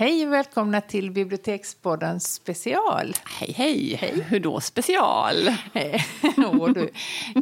Hej och välkomna till Bibliotekspodden special. Hej, hej, hej. Hur då special? oh, du.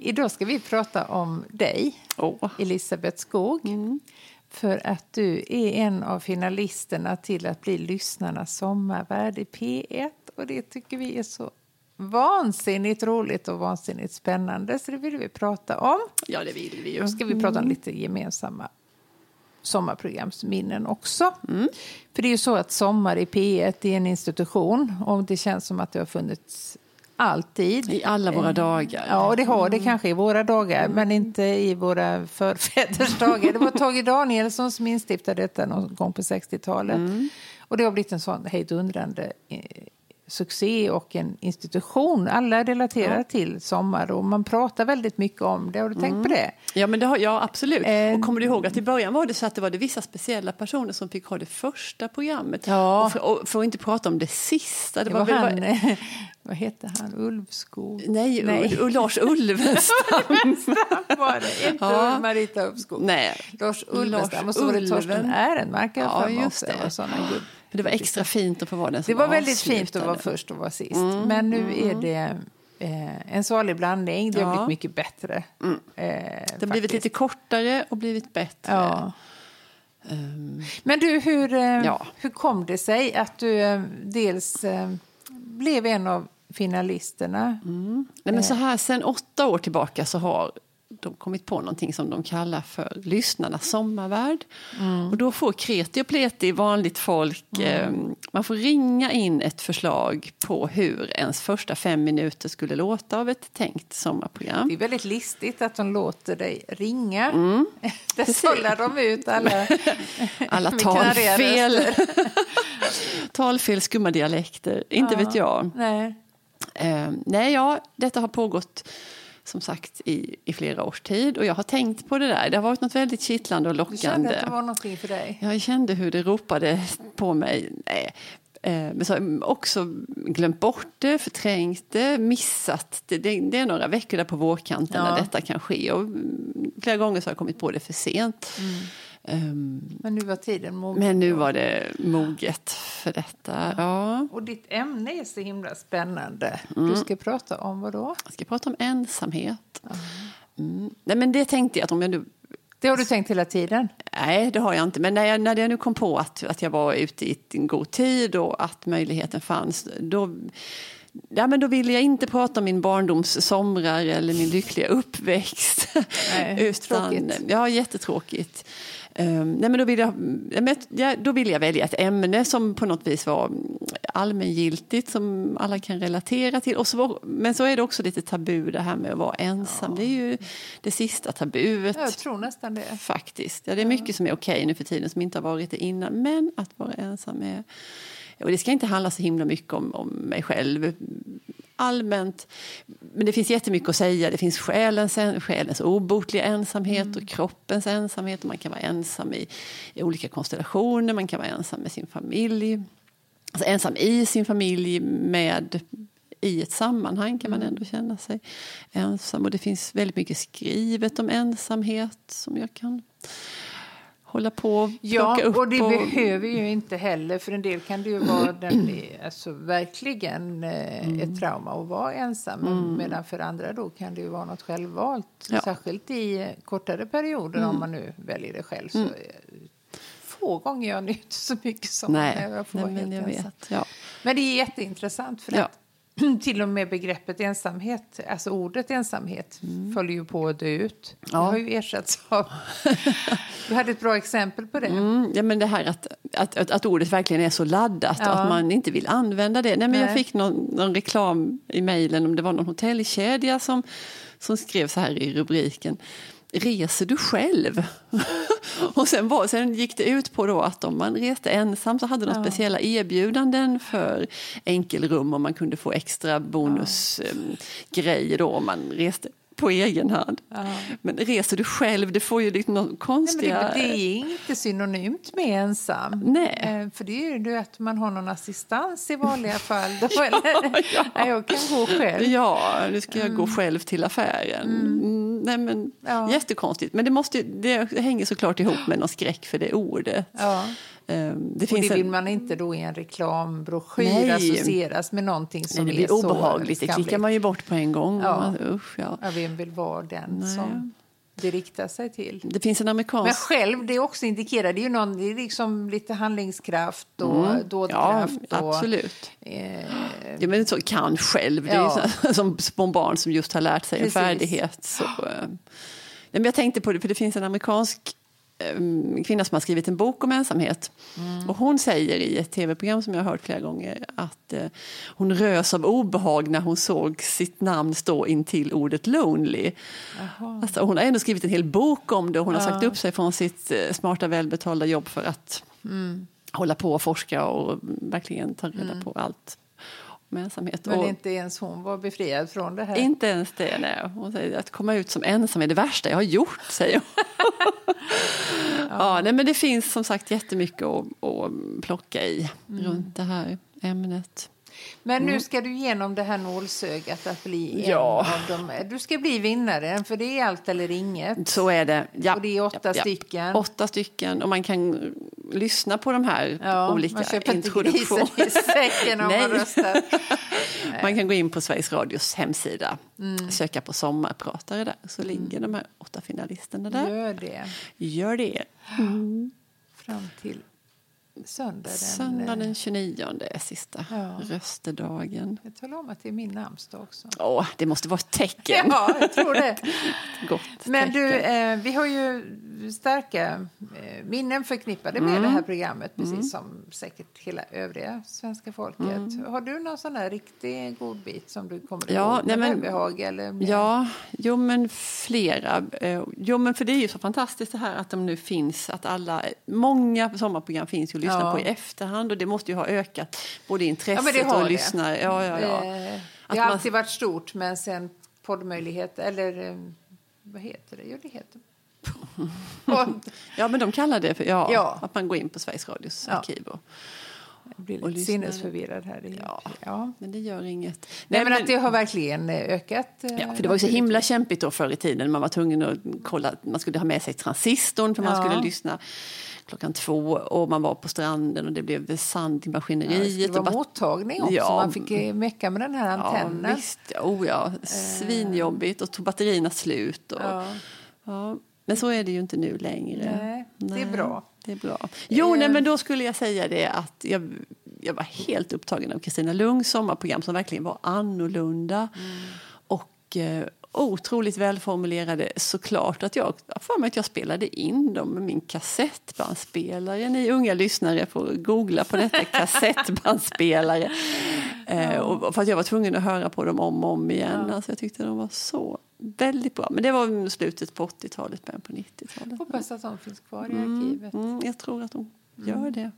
Idag ska vi prata om dig, oh. Elisabeth Skog. Mm. För att du är en av finalisterna till att bli lyssnarnas sommarvärd i P1. Och det tycker vi är så vansinnigt roligt och vansinnigt spännande. Så det vill vi prata om. Ja, det vill vi ju. Då ska vi prata om mm. lite gemensamma sommarprogramsminnen också. Mm. För det är ju så att Sommar i P1 är en institution och det känns som att det har funnits alltid. I alla våra dagar. Ja, och det har det mm. kanske i våra dagar, men inte i våra förfäders dagar. Det var Tage Danielsson som instiftade detta någon gång på 60-talet. Mm. Och det har blivit en sån hejdundrande succé och en institution. Alla relaterar ja. till sommar och man pratar väldigt mycket om det. Har du tänkt mm. på det? Ja, men det har, ja absolut. Eh, och kommer du ihåg att i början var det så att det var det vissa speciella personer som fick ha det första programmet. Ja. Och för, och för att inte prata om det sista. Det, det var, var han, var, vad hette han, Ulvskog? Nej, Nej. U Lars Ulvenstam. var det, inte ja. Marita Ulvskog. Nej. Lars Ulvenstam och så var det Torsten Ehrenmark. Ja, just det. Och det var extra fint att få vara den som Det var väldigt fint att vara först och vara sist. Mm, Men nu mm. är det eh, en salig blandning. Det har ja. blivit mycket bättre. Mm. Eh, det har blivit lite kortare och blivit bättre. Ja. Um, Men du, hur, eh, ja. hur kom det sig att du eh, dels eh, blev en av finalisterna? Mm. Nej, men så här, sen åtta år tillbaka så har de kommit på någonting som de kallar för lyssnarnas sommarvärld. Mm. Och då får kreti och pleti, vanligt folk, mm. eh, man får ringa in ett förslag på hur ens första fem minuter skulle låta av ett tänkt sommarprogram. Det är väldigt listigt att de låter dig ringa. Mm. Där sållar de ut alla, alla talfel. talfel, skumma dialekter, inte ja. vet jag. Nej. Eh, nej, ja, detta har pågått som sagt i, i flera års tid. Och jag har tänkt på det där. Det har varit något väldigt kittlande och lockande. Du kände att det var någonting för dig? Jag kände hur det ropade på mig. Nej. Eh, men så har jag också glömt bort det, förträngt det, missat det. Det, det är några veckor där på vårkanten ja. när detta kan ske. Och flera gånger så har jag kommit på det för sent. Mm. Um, men nu var tiden mogen. Men nu var det moget för detta. Ja. Och ditt ämne är så himla spännande. Mm. Du ska prata om vad då? Jag ska prata om ensamhet. Mm. Nej, men det tänkte jag att om jag nu det har du tänkt hela tiden? Nej, det har jag inte. Men när jag, när jag nu kom på att, att jag var ute i en god tid och att möjligheten fanns, då, ja, men då ville jag inte prata om min barndoms somrar eller min lyckliga uppväxt. Nej, Utan, tråkigt. Ja, jättetråkigt. Um, nej, men då, ville jag, ja, då ville jag välja ett ämne som på något vis var allmängiltigt, som alla kan relatera till. Och så men så är det också lite tabu det här med att vara ensam. Ja. Det är ju det sista tabuet. Jag tror nästan det. Faktiskt. Ja, det är mycket som är okej nu för tiden som inte har varit det innan. Men att vara ensam är... Och det ska inte handla så himla mycket om, om mig själv allmänt. Men det finns jättemycket att säga. Det finns själens, själens obotliga ensamhet mm. och kroppens ensamhet. Man kan vara ensam i, i, olika konstellationer. Man kan vara ensam med sin familj. Alltså ensam i sin familj med i ett sammanhang kan man mm. ändå känna sig ensam. Och det finns väldigt mycket skrivet om ensamhet som jag kan hålla på och Ja, upp och det och... behöver ju inte heller. För en del kan det ju vara den, alltså, verkligen eh, mm. ett trauma att vara ensam. Mm. Medan för andra då kan det ju vara något självvalt. Ja. Särskilt i kortare perioder mm. om man nu väljer det själv. Så, mm. Få gånger jag njuter så mycket som Nej. när jag får Nej, men jag ensam. Vet. Ja. Men det är jätteintressant. för att till och med begreppet ensamhet, alltså ordet ensamhet, mm. följer ju på att dö ut. Ja. Det har ju ersatts av... du hade ett bra exempel på det. Mm, ja, men det här att, att, att, att ordet verkligen är så laddat ja. att man inte vill använda det. Nej, men Nej. Jag fick någon, någon reklam i mejlen om det var någon hotellkedja som, som skrev så här i rubriken reser du själv? och sen, var, sen gick det ut på då att om man reste ensam så hade de ja. speciella erbjudanden för enkelrum och man kunde få extra bonusgrejer ja. då om man reste på egen hand. Ja. Men reser du själv, det får ju liksom någon konstiga... Nej, det, det, är inte synonymt med ensam. Nej. Eh, för det är ju att man har någon assistans i vanliga fall. Ja, ja. Nej, jag kan gå själv. Ja, nu ska jag mm. gå själv till affären. Mm. mm nej, men, ja. Jättekonstigt. Men det, måste, det hänger såklart ihop med någon skräck för det ordet. Ja. Um, det, finns det vill en... man inte då i en reklambroschyr associeras med någonting som Nej, det blir är obehagligt. Så det klickar man ju bort på en gång. Ja. Man, usch, ja. ja, vem vill vara den Nej. som det riktar sig till. Det finns en amerikansk... Men själv, det är också indikerat, det är ju någon, det är liksom lite handlingskraft och mm. dådkraft. Ja, och, absolut. Eh, ja, men så kan själv, det är ju som små barn som just har lärt sig Precis. en färdighet. Så, eh. men jag tänkte på det, för det finns en amerikansk Ehm, kvinna som har skrivit en bok om ensamhet. Mm. Och hon säger i ett tv-program som jag har hört flera gånger att eh, hon rös av obehag när hon såg sitt namn stå intill ordet lonely. Alltså, hon har ändå skrivit en hel bok om det och hon ja. har sagt upp sig från sitt eh, smarta välbetalda jobb för att mm. hålla på och forska och verkligen ta reda mm. på allt med ensamhet. Men och inte ens hon var befriad från det här? Inte ens det, nej. Hon säger att komma ut som ensam är det värsta jag har gjort, säger hon. ja. ja, nej, men det finns som sagt jättemycket att, att plocka i mm. runt det här ämnet. Men nu mm. ska du genom det här nålsögat att bli ja. en av dem. Du ska bli vinnare, för det är allt eller inget. Så är det. Ja. Och det är åtta ja, stycken. Åtta stycken. Och man kan lyssna på de här ja, olika introduktionerna. Man man kan gå in på Sveriges Radios hemsida, mm. söka på sommarpratare där, så mm. ligger de här åtta finalisterna där. Gör det. Gör det. Mm. Fram till Söndag den, Söndag den 29 är sista ja. röstedagen. Jag talar om att det är min namnsdag också. Åh, det måste vara ett tecken. Ja, jag tror det. Gott Men tecken. du, eh, vi har ju starka eh, minnen förknippade med mm. det här programmet, precis mm. som säkert hela övriga svenska folket. Mm. Har du någon sån här riktig godbit som du kommer ja, ihåg? Nej, men, behag, eller Ja, jo men flera. Eh, jo men för det är ju så fantastiskt det här att de nu finns, att alla, många sommarprogram finns ju att lyssna ja. på i efterhand och det måste ju ha ökat både intresset ja, och lyssna. Ja, ja, ja. Det, det har alltid varit stort men sen poddmöjlighet eller eh, vad heter det? Jo, det heter ja, men de kallar det för ja, ja. att man går in på Sveriges Radios ja. arkiv. Och, jag blir lite sinnesförvirrad här. Ja, ja, men det gör inget. Nej, men, men, att det har verkligen eh, ökat. Eh, ja, för det var ju så himla kämpigt då förr i tiden. Man var tvungen att kolla, man skulle ha med sig transistorn för man skulle lyssna klockan två och man var på stranden och det blev sand i maskineriet. Ja, det var mottagning också, ja, man fick eh, mecka med den här antennen. Ja, visst. Oh, ja. Svinjobbigt och tog batterierna slut. Och, ja. Men så är det ju inte nu längre. Nej, det är bra. Det är bra. Jo, nej, men då skulle jag säga det att jag, jag var helt upptagen av Kristina Lungs sommarprogram som verkligen var annorlunda. Mm. Och eh, otroligt välformulerade. Såklart att jag för mig att jag spelade in dem med min kassettbandspelare. Ni unga lyssnare får googla på detta, kassettbandspelare. Eh, och för att jag var tvungen att höra på dem om och om igen. Ja. Alltså, jag tyckte de var så väldigt bra. Men det var slutet på 80-talet, början på 90-talet. Hoppas att de finns kvar i mm, arkivet. Mm, jag tror att de gör mm. det.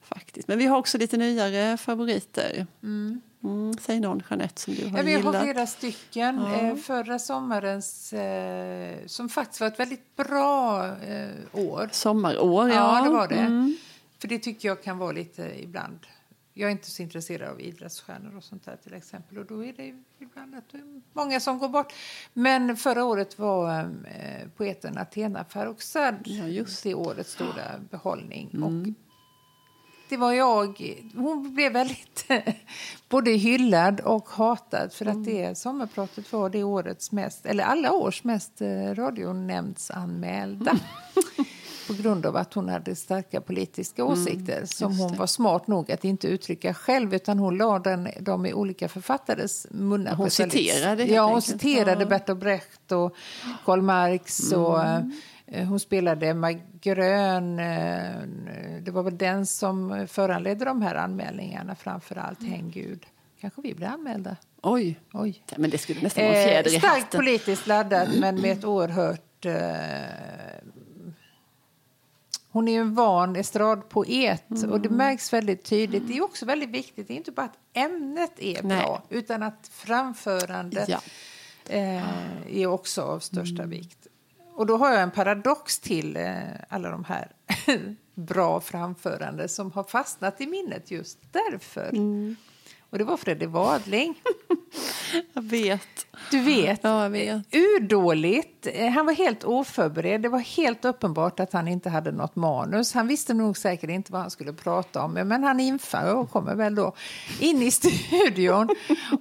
faktiskt. Men vi har också lite nyare favoriter. Mm. Mm, säg någon, Jeanette, som du har ja, vi gillat. har flera stycken. Ja. Eh, förra sommarens, eh, som faktiskt var ett väldigt bra eh, år. Sommarår, ja. Ja, det var det. Mm. För det tycker jag kan vara lite ibland jag är inte så intresserad av idrottsstjärnor och sånt där till exempel. Och då är det ibland att det många som går bort. Men förra året var eh, poeten Athena Farrokhzad ja, just. det årets stora behållning. Mm. Och det var jag. Hon blev väldigt både hyllad och hatad för mm. att det sommarpratet var det årets mest, eller alla års mest eh, radionämndsanmälda. Mm. På grund av att hon hade starka politiska mm, åsikter mm, som hon var smart nog att inte uttrycka själv utan hon la den, dem i olika författares munnar. Hon citerade Ja, hon citerade ja. Bertolt Brecht och Karl Marx mm. och eh, hon spelade Grön. Eh, det var väl den som föranledde de här anmälningarna framför allt. Mm. Häng Gud. Kanske vi blir anmälda. Oj. Oj. Men det skulle nästan vara fjäder eh, Starkt politiskt laddat men med ett oerhört eh, hon är ju en van estradpoet mm. och det märks väldigt tydligt. Det är också väldigt viktigt, det är inte bara att ämnet är Nej. bra utan att framförandet ja. eh, är också av största mm. vikt. Och då har jag en paradox till eh, alla de här bra framförande som har fastnat i minnet just därför. Mm. Och det var Fredrik Wadling. Jag vet. Du vet. Ja, jag vet. Urdåligt. Eh, han var helt oförberedd. Det var helt uppenbart att han inte hade något manus. Han visste nog säkert inte vad han skulle prata om. Men han inför och kommer väl då in i studion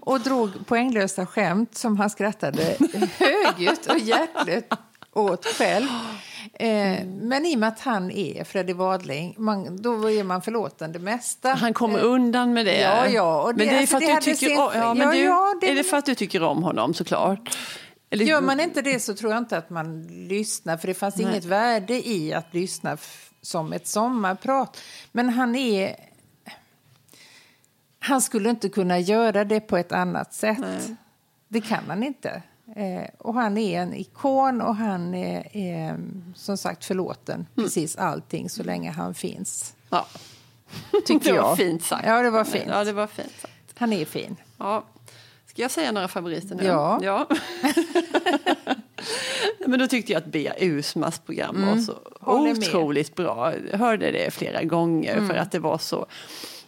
och drog poänglösa skämt som han skrattade högljutt och hjärtligt åt själv. Eh, men i och med att han är Freddy Wadling, man, då är man förlåten det mesta. Han kommer undan med det. Ja, ja. men det är för att du tycker om, ja, men du, Är det för att du tycker om honom såklart? Eller... Gör man inte det så tror jag inte att man lyssnar, för det fanns Nej. inget värde i att lyssna som ett sommarprat. Men han är... Han skulle inte kunna göra det på ett annat sätt. Nej. Det kan han inte. Eh, och han är en ikon och han är, är som sagt förlåten mm. precis allting så länge han finns. Ja. Tycker det var jag. fint sagt. Ja, det var fint. Ja, det var fint sagt. Han är fin. Ja. Ska jag säga några favoriter nu? Ja. ja. Men då tyckte jag att Bea Usmas program mm. var så otroligt med. bra. Jag hörde det flera gånger mm. för att det var så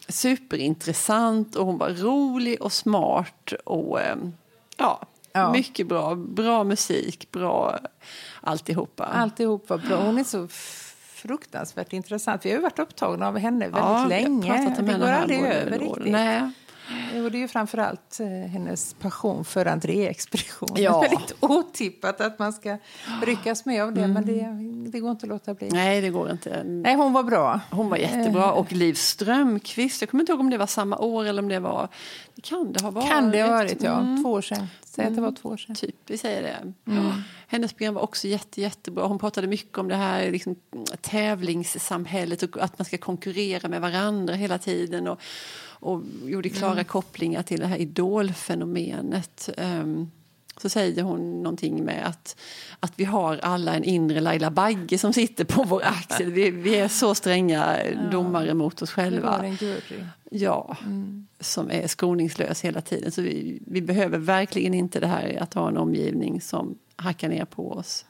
superintressant och hon var rolig och smart och ehm, ja, Ja. Mycket bra. Bra musik, bra alltihopa. Alltihop var bra. Hon är så fruktansvärt intressant. Vi har ju varit upptagna av henne väldigt ja, länge. Det går aldrig över riktigt. Nej. Och det är ju framförallt eh, hennes passion för André-expeditionen. Ja. Väldigt otippat att man ska ryckas med av det, mm. men det, det går inte att låta bli. Nej, det går inte. Nej, hon var bra. Hon var jättebra. Eh. Och Liv Strömquist, jag kommer inte ihåg om det var samma år eller om det var... Kan det ha varit? Kan det ha varit, ja. Mm. Två år sedan. Säg att det var två år sedan. Typ, vi säger det. Mm. Hennes program var också jätte, jättebra. Hon pratade mycket om det här liksom, tävlingssamhället och att man ska konkurrera med varandra hela tiden. Och, och gjorde klara mm. kopplingar till det här idolfenomenet. Um, så säger hon någonting med att, att vi har alla en inre Laila Bagge som sitter på vår axel. Vi, vi är så stränga ja. domare mot oss själva. Ja, mm. som är skoningslös hela tiden. Så vi, vi behöver verkligen inte det här att ha en omgivning som hackar ner på oss.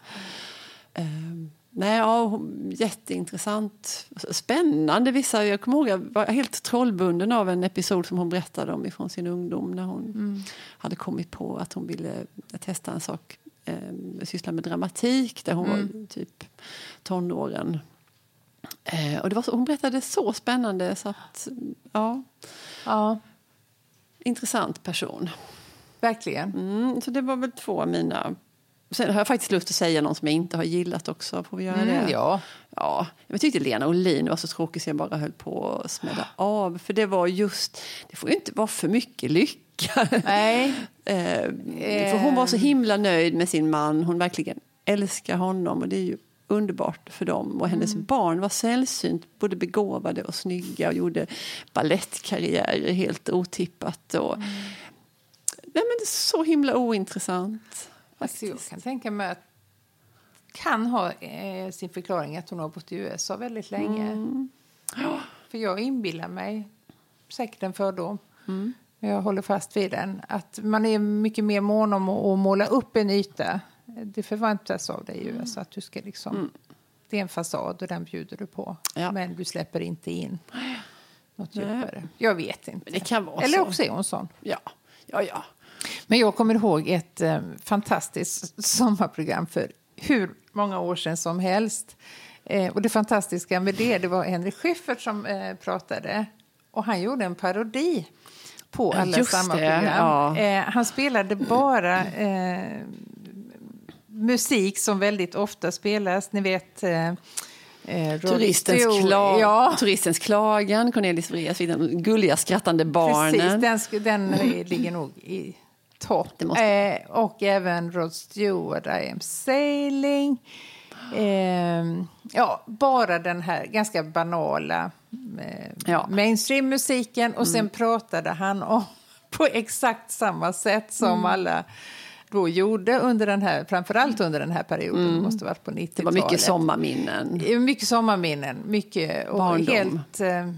Um, Nej, ja, jätteintressant. Spännande. Vissa, jag kommer ihåg jag var helt trollbunden av en episod som hon berättade om ifrån sin ungdom när hon mm. hade kommit på att hon ville testa en sak, eh, syssla med dramatik där hon mm. var typ tonåren. Eh, och det var så, hon berättade så spännande så att, ja. ja. Intressant person. Verkligen. Mm, så det var väl två av mina Sen har jag faktiskt lust att säga någon som jag inte har gillat också. Får vi göra mm, det? Ja. ja. Jag tyckte Lena Olin var så tråkig så jag bara höll på att smälla av. För det var just, det får ju inte vara för mycket lycka. Nej. eh, för hon var så himla nöjd med sin man. Hon verkligen älskar honom och det är ju underbart för dem. Och hennes mm. barn var sällsynt både begåvade och snygga och gjorde ballettkarriärer helt otippat. Och, mm. Nej, men så himla ointressant. Alltså jag kan tänka mig att kan ha eh, sin förklaring att hon har bott i USA väldigt länge. Mm. Ja, för jag inbillar mig, säkert en fördom, mm. men jag håller fast vid den, att man är mycket mer mån om att måla upp en yta. Det förväntas av dig i USA att du ska liksom... Mm. Det är en fasad och den bjuder du på. Ja. Men du släpper inte in något djupare. Jag vet inte. Eller så. också är hon sån. Ja, ja, ja. Men jag kommer ihåg ett eh, fantastiskt sommarprogram för hur många år sedan som helst. Eh, och det fantastiska med det, det var Henrik Schyffert som eh, pratade. Och han gjorde en parodi på alla Just sommarprogram. Ja. Eh, han spelade bara eh, musik som väldigt ofta spelas. Ni vet... Eh, Eh, turistens, kla ja. turistens klagan, Cornelis Vrees, de gulliga skrattande barnen. Precis, den, den ligger nog i topp. Måste... Eh, och även Rod Stewart, I am sailing. Eh, ja, bara den här ganska banala eh, ja. mainstream-musiken. Och mm. sen pratade han om på exakt samma sätt som mm. alla då gjorde under den här, framförallt under den här perioden, mm. måste varit på 90-talet. Det var mycket sommarminnen. Mycket sommarminnen, mycket och Barndom. helt eh,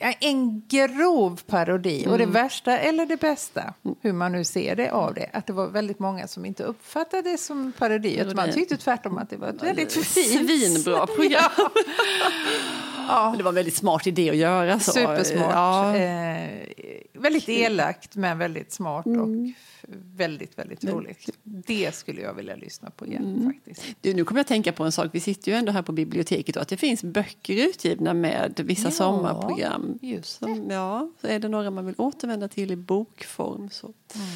en grov parodi. Mm. Och det mm. värsta, eller det bästa, hur man nu ser det av det, att det var väldigt många som inte uppfattade det som parodi. Att man tyckte tvärtom att det var ett väldigt fint... Svinbra program. Ja. Det var en väldigt smart idé att göra så. Supersmart. Ja. Eh, väldigt elakt men väldigt smart mm. och väldigt, väldigt roligt. Det skulle jag vilja lyssna på igen mm. faktiskt. Du, nu kommer jag att tänka på en sak. Vi sitter ju ändå här på biblioteket och att det finns böcker utgivna med vissa ja, sommarprogram. Just det. ja, så är det några man vill återvända till i bokform så, mm.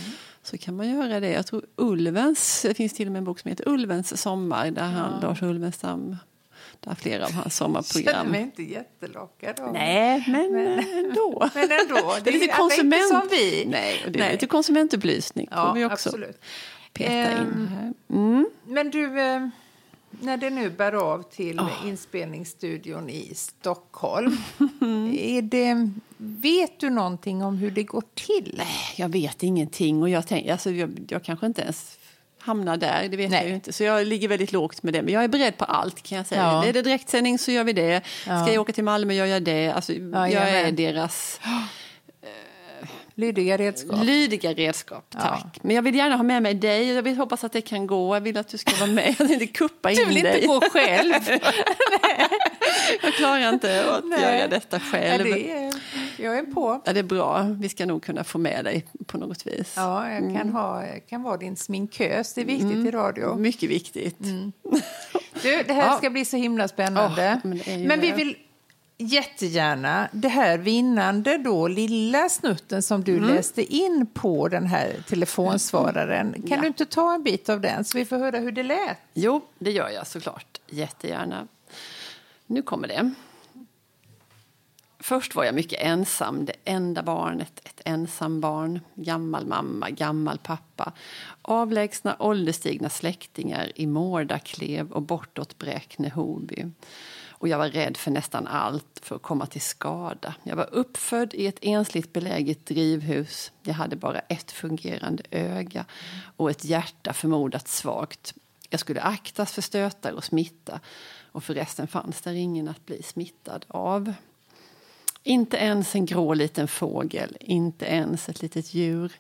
så kan man göra det. Jag tror Ulvens, det finns till och med en bok som heter Ulvens sommar där han, Lars Ulvenstam där flera av hans sommarprogram. Jag känner mig inte jättelockad av Nej, men, men ändå. men ändå. Det är lite konsument... som vi. Nej, och det är Nej. lite konsumentupplysning. Ja, vi också absolut. peta in ehm, här. Mm. Men du, eh, när det nu bär av till oh. inspelningsstudion i Stockholm, är det, vet du någonting om hur det går till? Nej, jag vet ingenting. Och jag, tänk, alltså, jag, jag kanske inte ens hamnar där, det vet Nej. jag ju inte. Så jag ligger väldigt lågt med det. Men jag är beredd på allt kan jag säga. Ja. Är det direktsändning så gör vi det. Ja. Ska jag åka till Malmö gör jag det. Alltså, ja, jag är deras... Lydiga redskap. Lydiga redskap, tack. Ja. Men jag vill gärna ha med mig dig. Jag vill hoppas att det kan gå. Jag vill att du ska vara med. Jag inte kuppa in dig. Du vill dig. inte gå själv. jag klarar inte att Nej. göra detta själv. Ja, det är, jag är på. Ja, det är bra. Vi ska nog kunna få med dig på något vis. Ja, jag kan, mm. ha, kan vara din sminkös. Det är viktigt mm. i radio. Mycket viktigt. Mm. Du, det här ja. ska bli så himla spännande. Oh, men, men vi vill jättegärna det här vinnande då, lilla snutten som du mm. läste in på den här telefonsvararen. Kan ja. du inte ta en bit av den så vi får höra hur det lät? Jo, det gör jag såklart. Jättegärna. Nu kommer det. Först var jag mycket ensam, det enda barnet, ett ensam barn, gammal mamma, gammal pappa, avlägsna ålderstigna släktingar i Mårdaklev och bortåt Bräkne-Hoby. Och jag var rädd för nästan allt för att komma till skada. Jag var uppfödd i ett ensligt beläget drivhus. Jag hade bara ett fungerande öga och ett hjärta förmodat svagt. Jag skulle aktas för stötar och smitta och förresten fanns där ingen att bli smittad av. Inte ens en grå liten fågel, inte ens ett litet djur.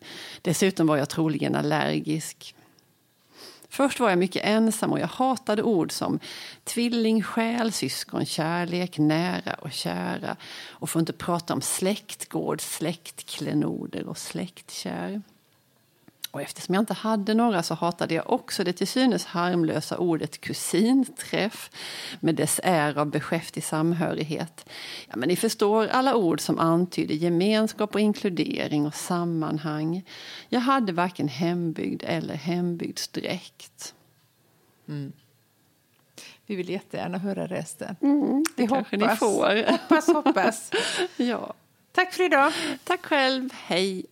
Dessutom var jag troligen allergisk. Först var jag mycket ensam och jag hatade ord som tvillingsjäl, syskonkärlek, nära och kära. Och får inte prata om släktgård, släktklenoder och släktkär. Och eftersom jag inte hade några så hatade jag också det till synes harmlösa ordet kusinträff med dess är av beskäftig samhörighet. Ja, men ni förstår alla ord som antyder gemenskap och inkludering och sammanhang. Jag hade varken hembygd eller hembygdsdräkt. Mm. Vi vill jättegärna höra resten. Mm, det Vi kanske hoppas. ni får. Hoppas, hoppas. ja. Tack för idag. Tack själv. Hej.